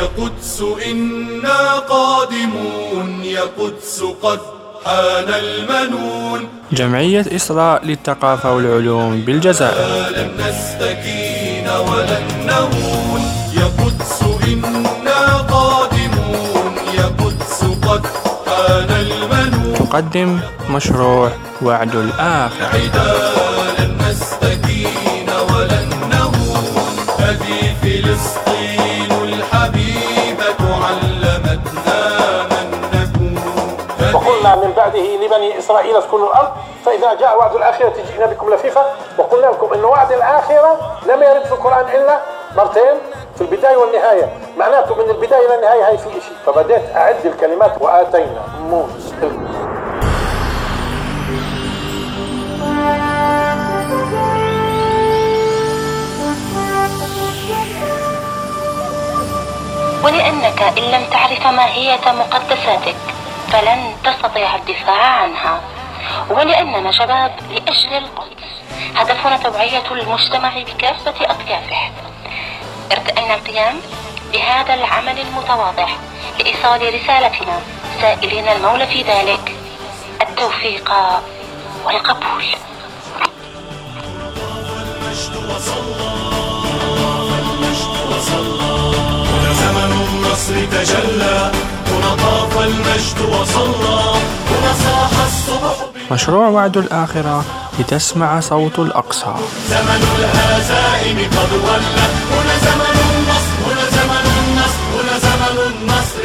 قدس إنا قادمون يا قدس قد حان المنون. جمعية إسراء للثقافة والعلوم بالجزائر. لن نستكين ولن نهون. يا قدس إنا قادمون يا قدس قد حان المنون. تقدم مشروع وعد الآخر. لن نستكين ولن نهون. هذه فلسطين وقلنا من بعده لبني إسرائيل اسكنوا الأرض فإذا جاء وعد الآخرة جئنا بكم لفيفا وقلنا لكم إن وعد الآخرة لم يرد في القرآن إلا مرتين في البداية والنهاية. معناته من البداية إلى النهاية هاي في شيء فبدأت أعد الكلمات وآتينا. موسى ولأنك إن لم تعرف ماهية مقدساتك. فلن تستطيع الدفاع عنها. ولأننا شباب لأجل القدس هدفنا توعية المجتمع بكافة أطيافه. ارتأينا القيام بهذا العمل المتواضع لإيصال رسالتنا سائلين المولى في ذلك. التوفيق والقبول. هنا زمن النصر تجلى. هنا طاف المجد وصلى هنا صاح الصبح مشروع وعد الآخرة لتسمع صوت الأقصى. زمن الهزائم قد ولى هنا زمن النصر هنا زمن النصر هنا زمن النصر.